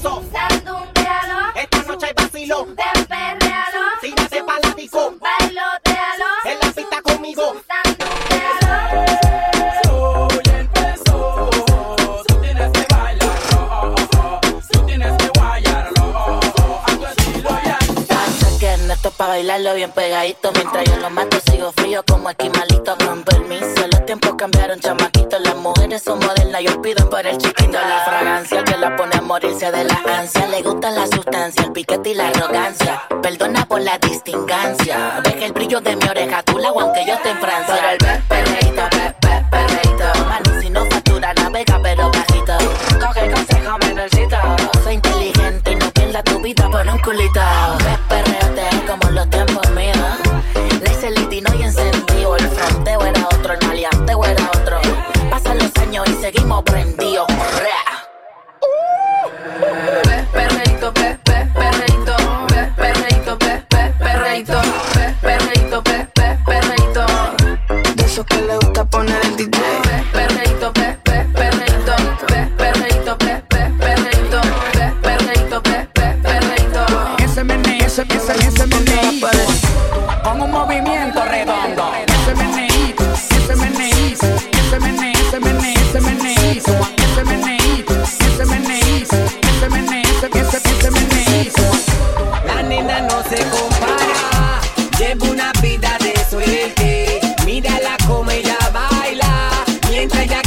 empezó. Sandunguealo, Esta noche hay vacilo. desperréalo, Tírate pa' la disco. bailotealo, En la pista conmigo. Pa' bailarlo bien pegadito Mientras yo lo mato sigo frío como esquimalito Con permiso, los tiempos cambiaron chamaquitos Las mujeres son modernas, yo pido por el chiquito La fragancia que la pone a morirse de la ansia. Le gusta la sustancia, el piquete y la arrogancia. Perdona por la distingancia Deja el brillo de mi oreja, tú la aunque yo esté en Francia. Pero el pe- perreíto, pe- pe- perreíto Mano, si no factura, navega pero bajito. Coge consejo, menorcito Soy inteligente y no pierda tu vida por un culito think you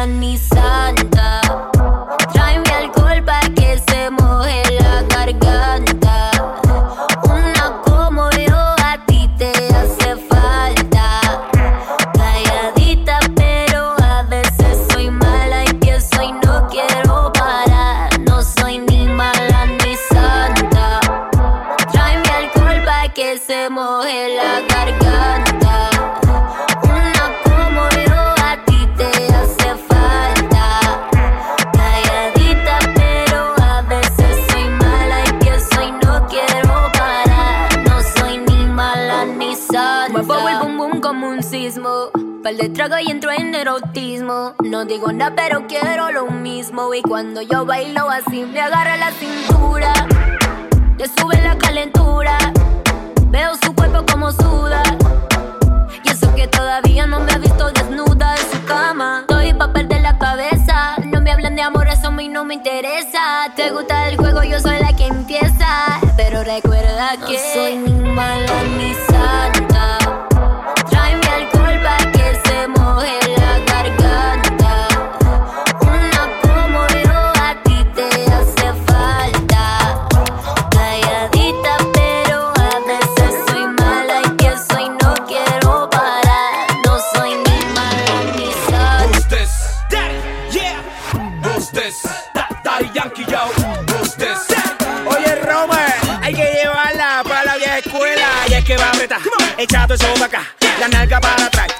I need Daddy Yankee, yo, dos, tres. Oye, Roma, hay que llevarla para la vieja escuela. Y es que va a apretar, echa eso para acá, la nalga para atrás.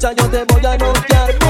yo te voy a noquear.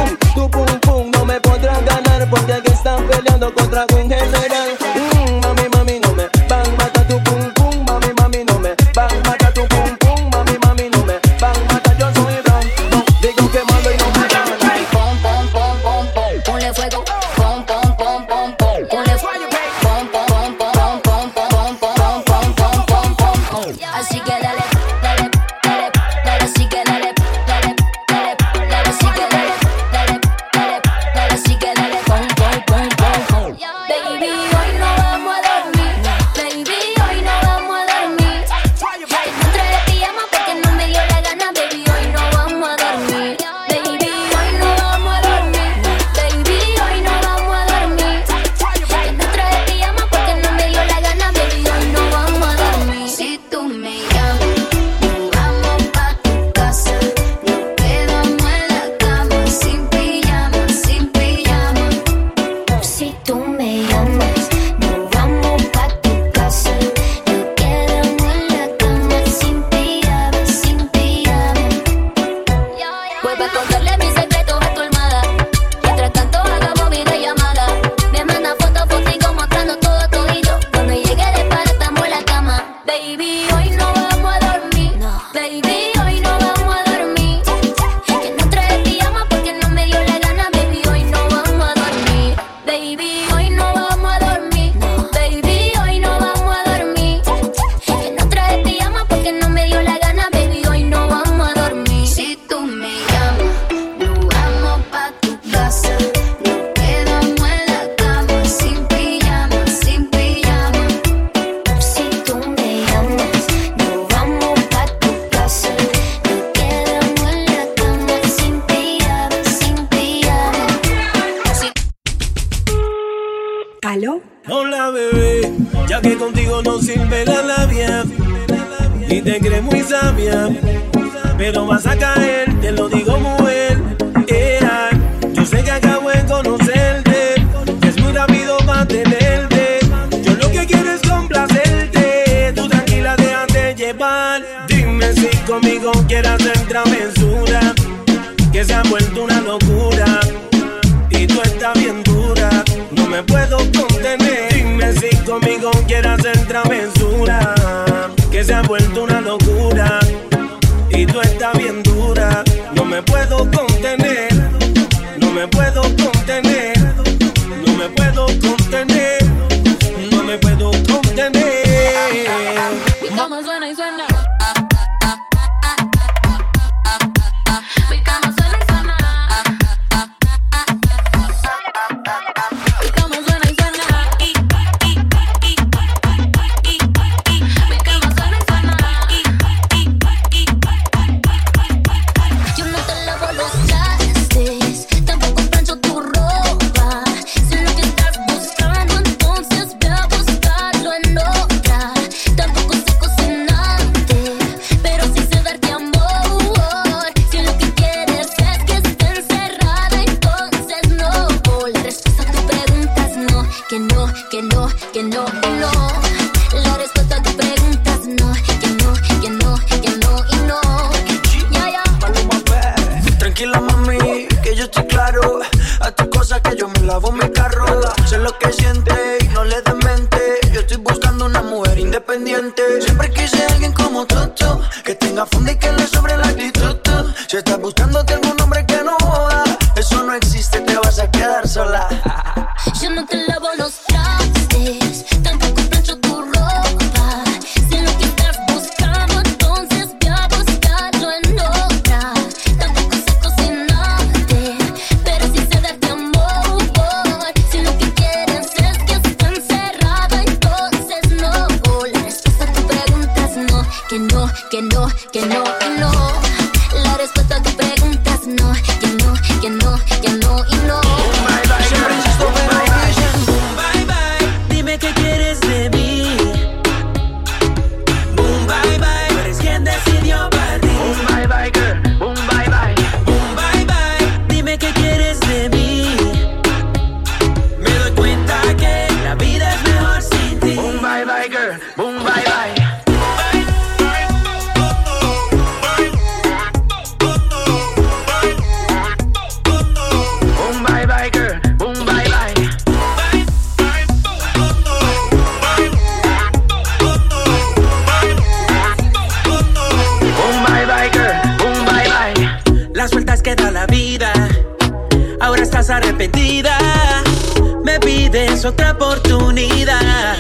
Me pides otra oportunidad.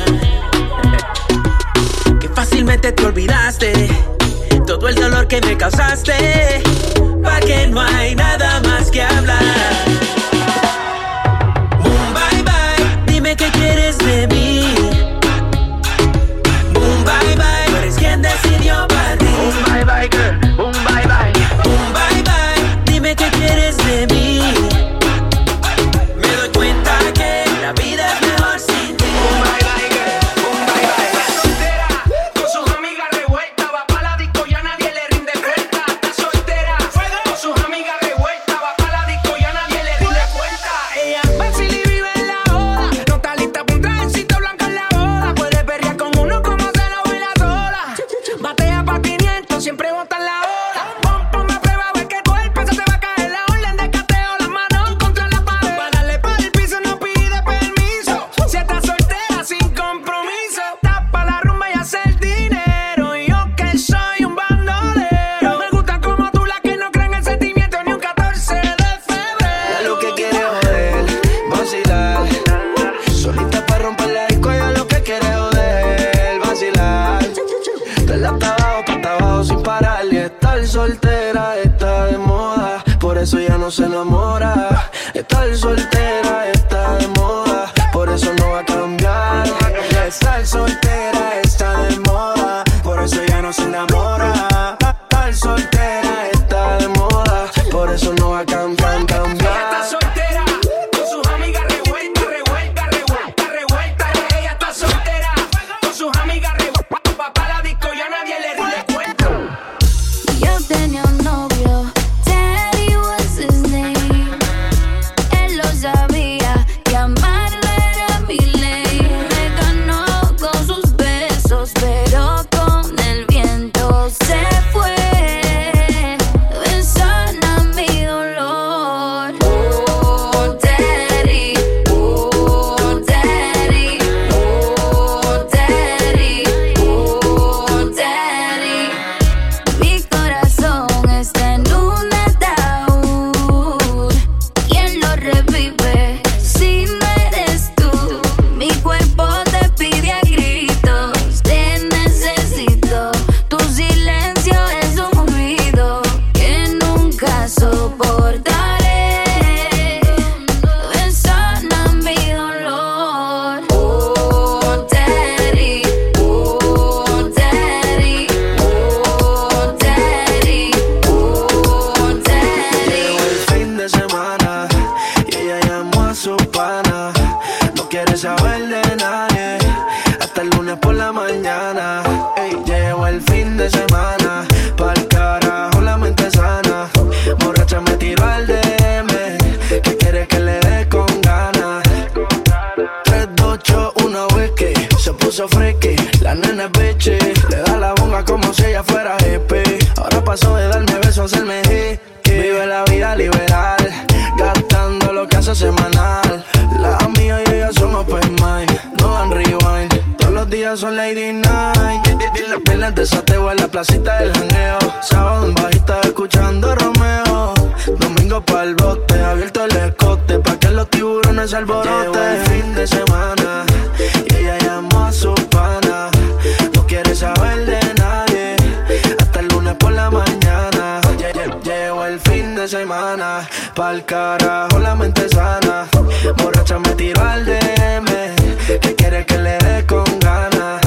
Que fácilmente te olvidaste. Todo el dolor que me causaste. Pa' que no hay carajo la mente sana. Borracha me tiró al DM, que quiere que le dé con ganas.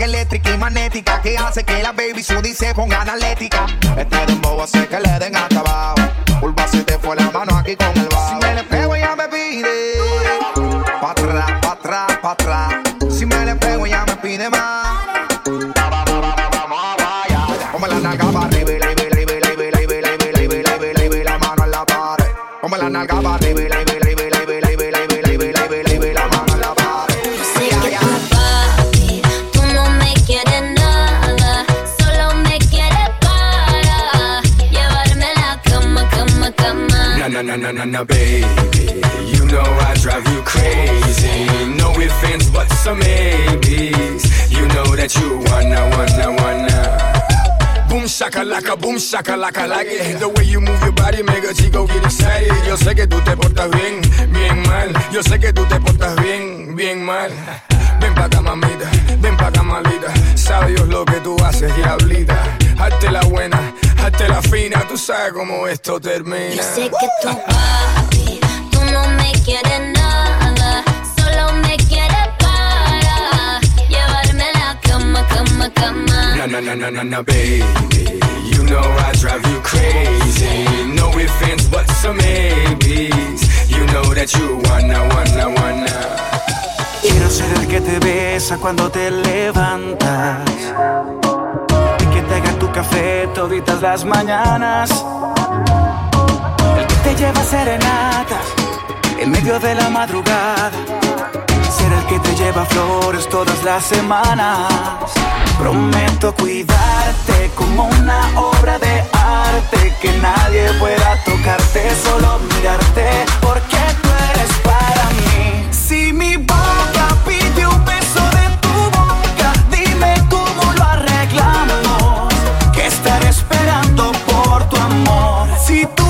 eléctrica y magnética que hace que la baby Sudi se ponga analética. Este dembow hace que le den hasta abajo. Pulva se te fue la mano aquí con el bajo. Si me le pego ella me pide pa atrás, pa atrás, pa atrás. Si me le pego ella me pide más. Ponme la nalga para arriba, la mano en la pared. Ponme la nalga para Na baby, you know I drive you crazy. No ifs, ands, buts, or maybes. You know that you wanna, wanna, wanna. Boom shakalaka, boom shakalaka, like it. The way you move your body make a chico get excited. Yo sé que tú te portas bien, bien mal. Yo sé que tú te portas bien, bien mal. Ven pa' acá, mamita, ven pa' acá, malita. Sabe Dios lo que tú haces, diablita. Hazte la buena, hazte la fina. Tú sabes cómo esto termina. Yo sé que tú papi, tú no me quieres nada, solo me quieres para llevarme a la cama, cama, cama. Na na na na na na baby, you know I drive you crazy. No ifs, ands, buts, or maybes. You know that you wanna, wanna, wanna. Quiero ser el que te besa cuando te levantas café toditas las mañanas. El que te lleva serenatas en medio de la madrugada. Ser el que te lleva flores todas las semanas. Prometo cuidarte como una obra de arte. Que nadie pueda tocarte, solo mirarte. Porque Si tú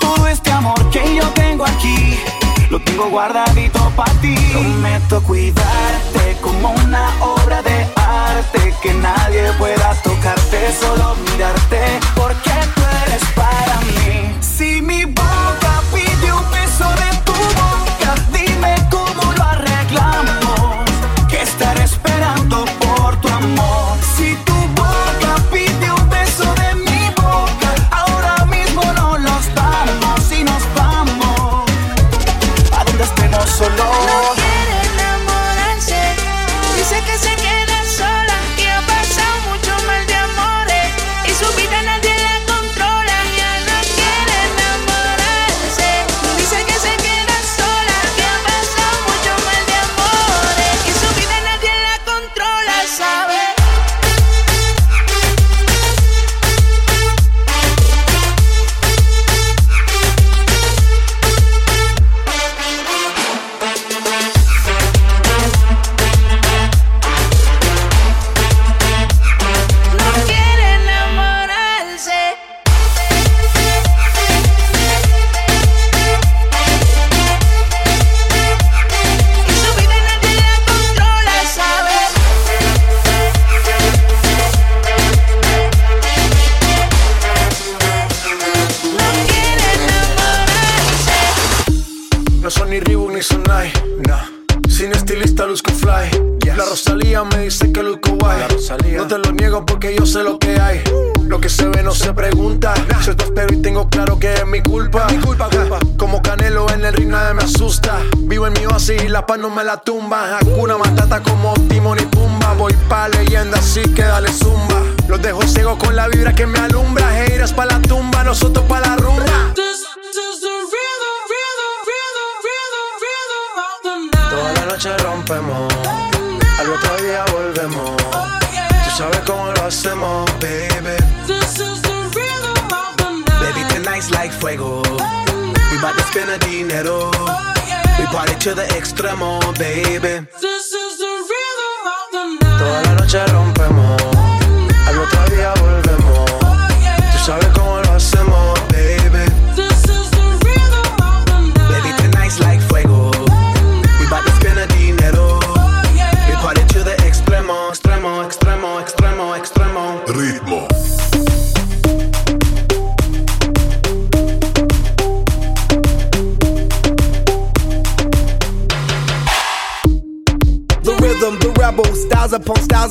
Todo este amor que yo tengo aquí, lo tengo guardadito para ti. Prometo cuidarte como una obra de arte, que nadie pueda tocarte, solo mirarte, porque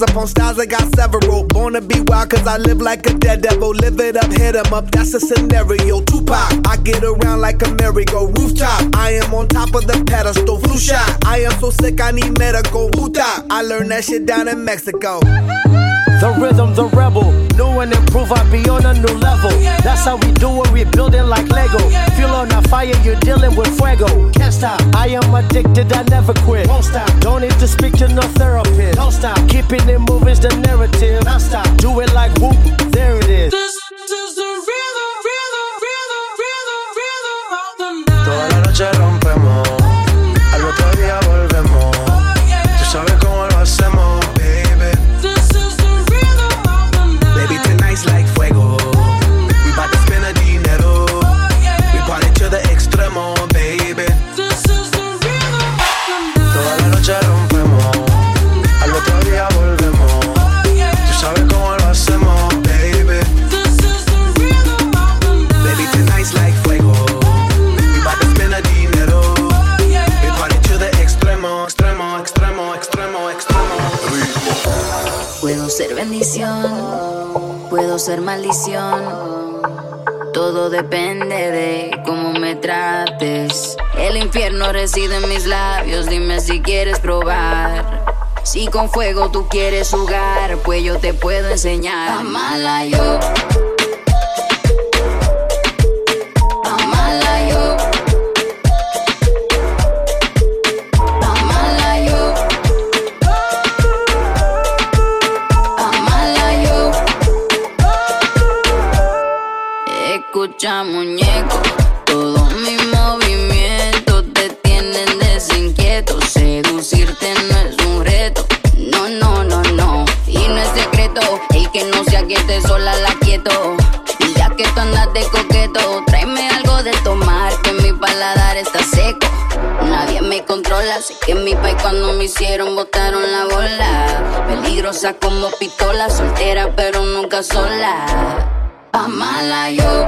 styles upon styles. I got several. Born to be wild, cause I live like a dead devil. Live it up, hit 'em up, that's a scenario. Tupac, I get around like a merry-go rooftop. I am on top of the pedestal, flu shot. I am so sick, I need medical. Puta, I learned that shit down in Mexico. The rhythm, the rebel. New and improve, I be on a new level. That's how we do it, we building like Lego. Feel on a fire, you're dealing with fuego. Can't stop. I am addicted, I never quit. Won't stop. Don't need to speak to no therapist. Don't stop. Keeping it moving's the narrative. Don't stop. Do it like whoop, there it is. Toda la noche rompemos, bendición, puedo ser maldición. Todo depende de cómo me trates. El infierno reside en mis labios, dime si quieres probar. Si con fuego tú quieres jugar, pues yo te puedo enseñar. Amala yo. Como pistola, soltera pero nunca sola. Amala yo.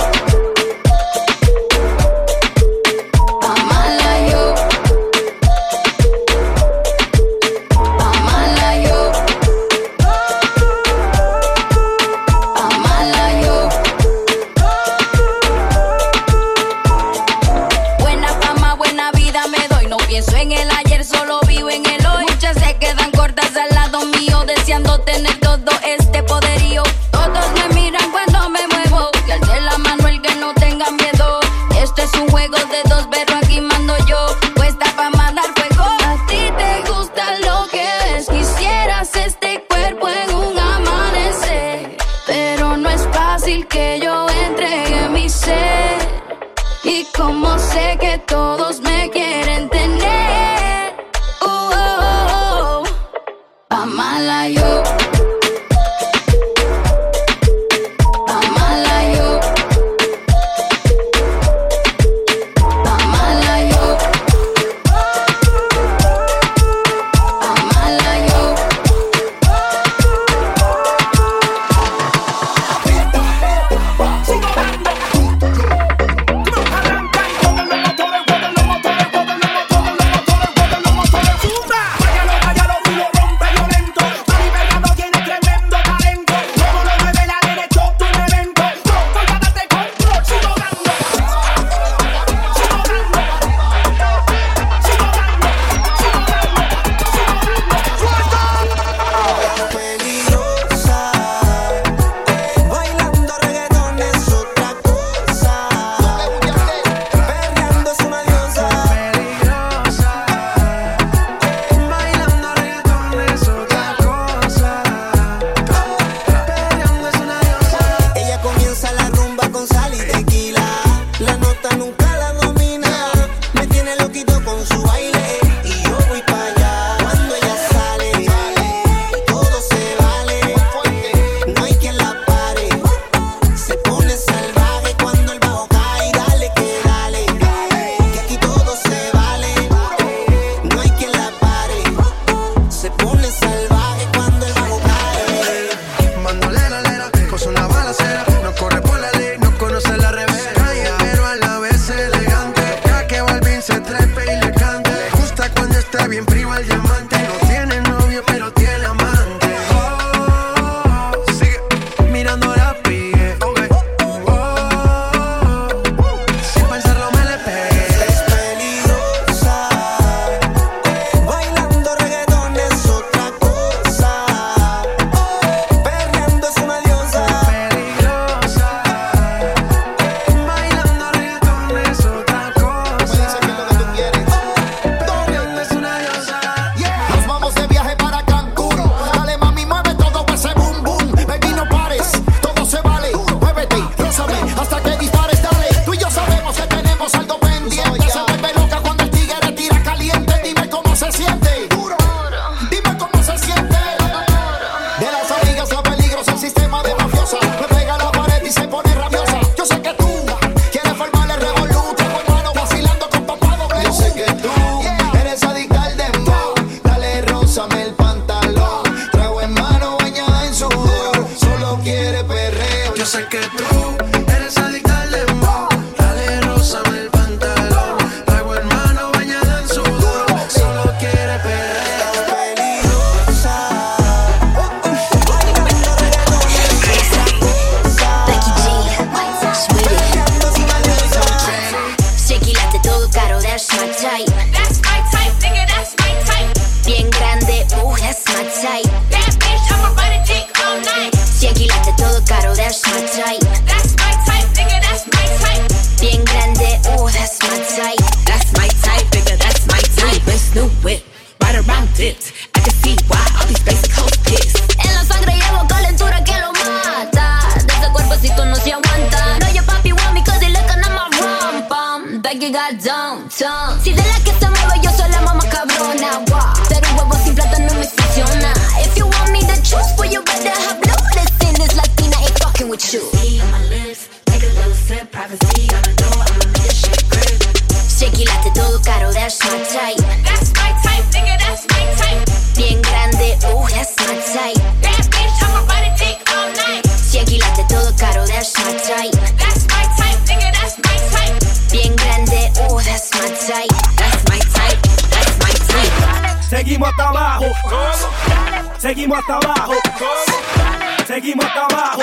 Caro, that's my type. Hasta abajo. Seguimos hasta abajo.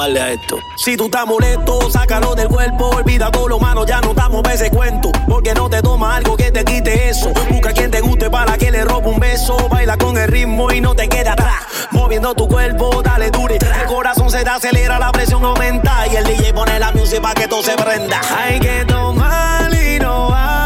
A a. Si tú estás molesto, sácalo del cuerpo. Olvida todo lo malo, ya no para ese cuento. Porque no te toma algo que te quite eso. Busca quien te guste para que le robe un beso. Baila con el ritmo y no te quede atrás. Moviendo tu cuerpo, dale dure. El corazón se te acelera, la presión aumenta. Y el DJ pone la música para que todo se prenda. Hay que tomar y no vamos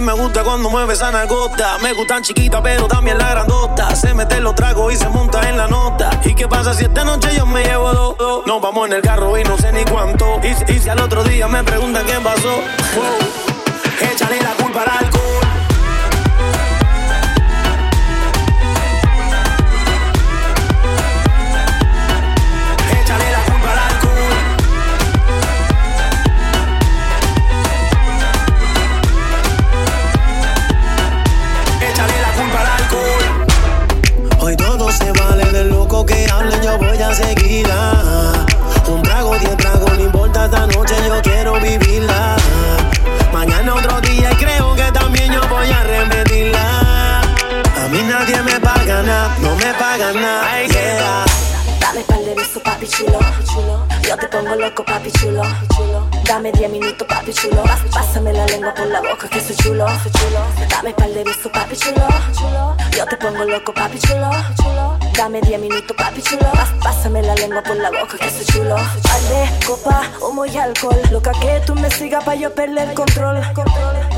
me gusta cuando mueve esa nalgota. Me gustan chiquitas, pero también la grandota. Se mete los tragos y se monta en la nota. ¿Y qué pasa si esta noche yo me llevo dos? dos? Nos vamos en el carro y no sé ni cuánto. Y, y si al otro día me preguntan qué pasó. wow. Échale la culpa al alcohol. Hablen, yo voy a seguirla. Un trago, diez tragos, no importa esta noche, yo quiero vivirla. Mañana otro día y creo que también yo voy a repetirla. A mí nadie me paga nada, no me paga nada. Yeah. Dame par de besos, papi chulo, chulo. Yo te pongo loco, papi chulo, chulo. Dame 10 minutos, papi chulo. Pás- Pásame la lengua por la boca, que soy chulo, soy chulo. Dame par de besos, papi chulo, chulo. Yo te pongo loco, papi chulo, chulo. Dame 10 minutos, papi chulo. Pás- Pásame la lengua por la boca, que soy chulo. Par de copa, humo y alcohol. Loca que tú me sigas pa' yo perder el control.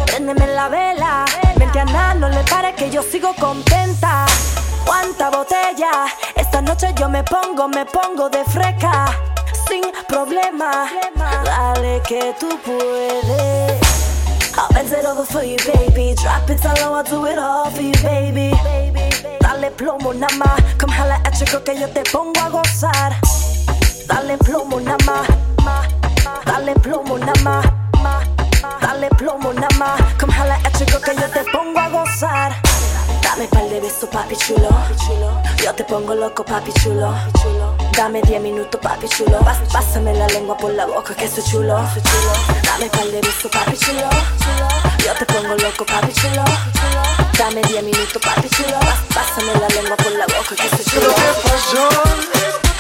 Préndeme la vela. Vente a no le pare que yo sigo contenta. ¿Cuánta botella? Esta noche yo me pongo, me pongo de freca. Sin problema. Dale que tú puedes. I'll bend it over for you, baby. Drop it low, I'll do it all for you, baby. Dale plomo nada más, come jala a chico que yo te pongo a gozar. Dale plomo nada más, dale plomo nada más, dale plomo nada más, come jala a chico que yo te pongo a gozar. Dame pal de besos papi chulo, yo te pongo loco papi chulo. Dame 10 minutos papi chulo, pásame la lengua por la boca que soy chulo. Dame pal de besos papi chulo, yo te pongo loco papi chulo. Dame 10 minutos, papi chulo. Pásame la lengua por la boca que se chulo. ¿Qué pasó?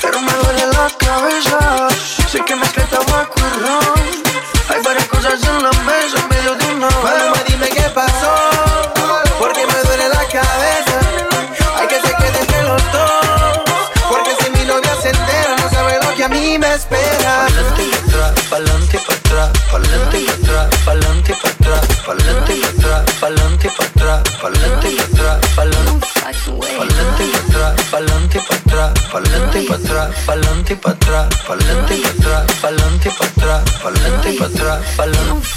Pero me duele la cabeza. Sé que mezclé tabaco y ron. Hay varias cosas en la mesa en medio de una. Mamá, dime qué pasó. Porque que a mí me espera. Pa'lante y atrás, pa'lante y atrás, pa'lante y atrás, pa'lante y atrás, pa'lante y atrás, pa'lante y atrás, pa'lante y atrás, pa'lante y atrás, pa'lante y atrás, pa'lante y atrás, pa'lante y atrás, pa'lante y atrás, pa'lante y atrás, pa'lante y atrás, pa'lante atrás, pa'lante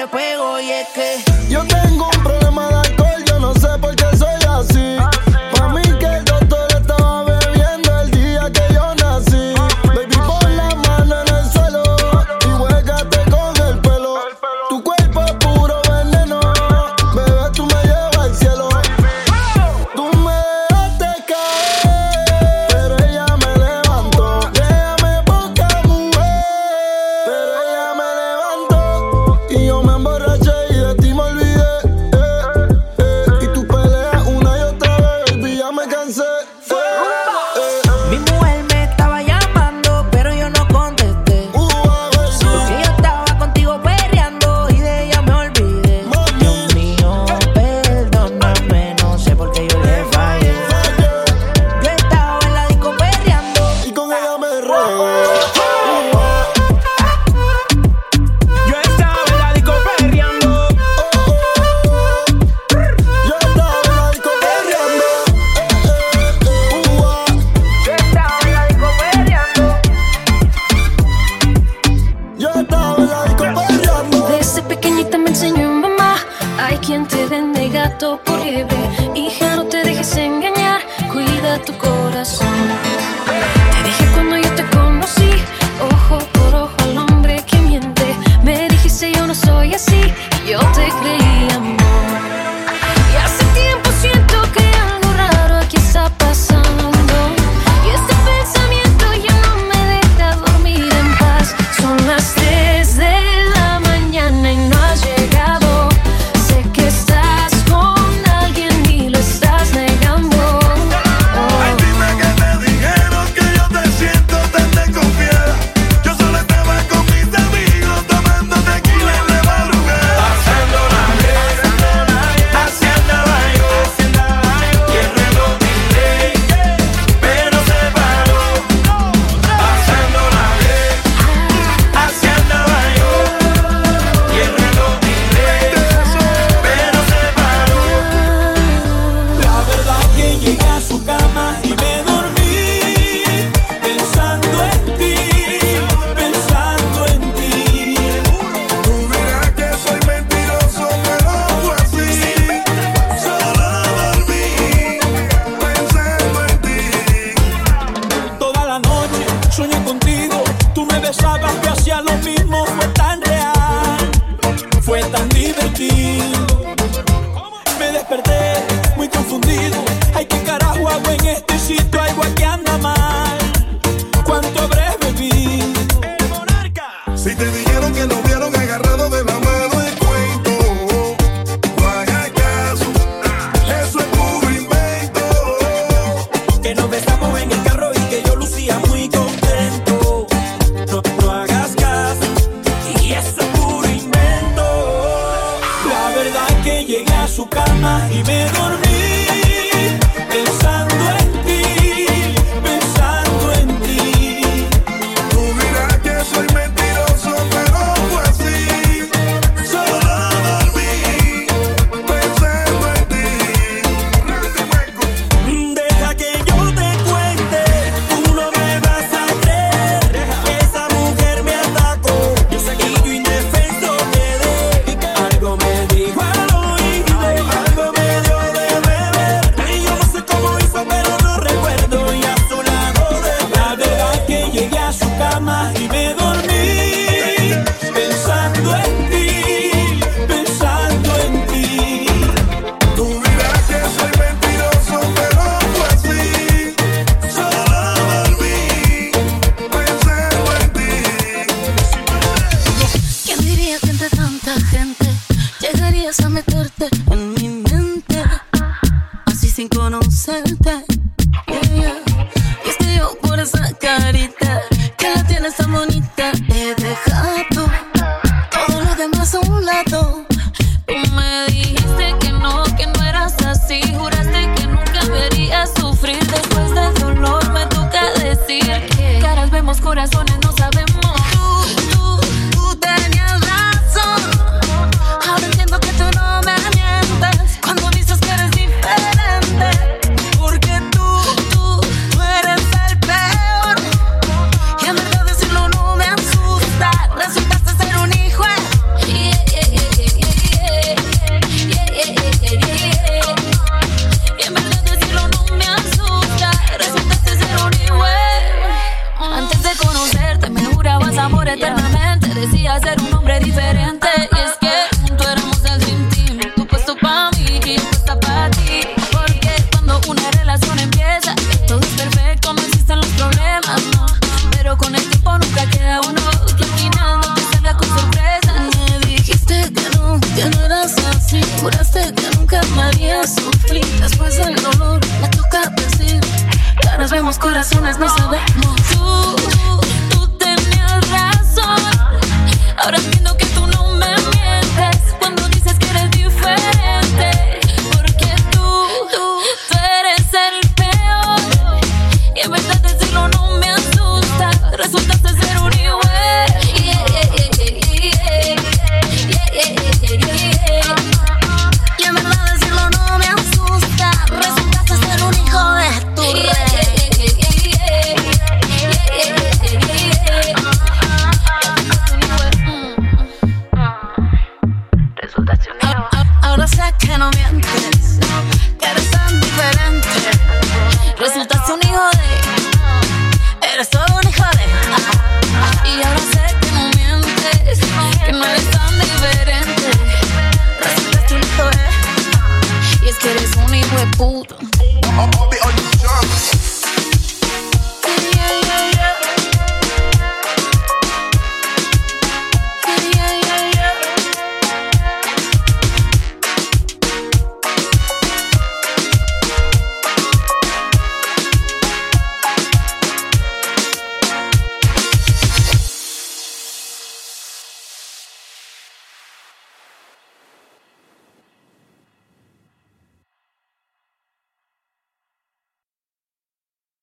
le pego y es que. Juraste que nunca me harías sufrir. Después del dolor me toca decir. Ya nos vemos, corazones, no se ven.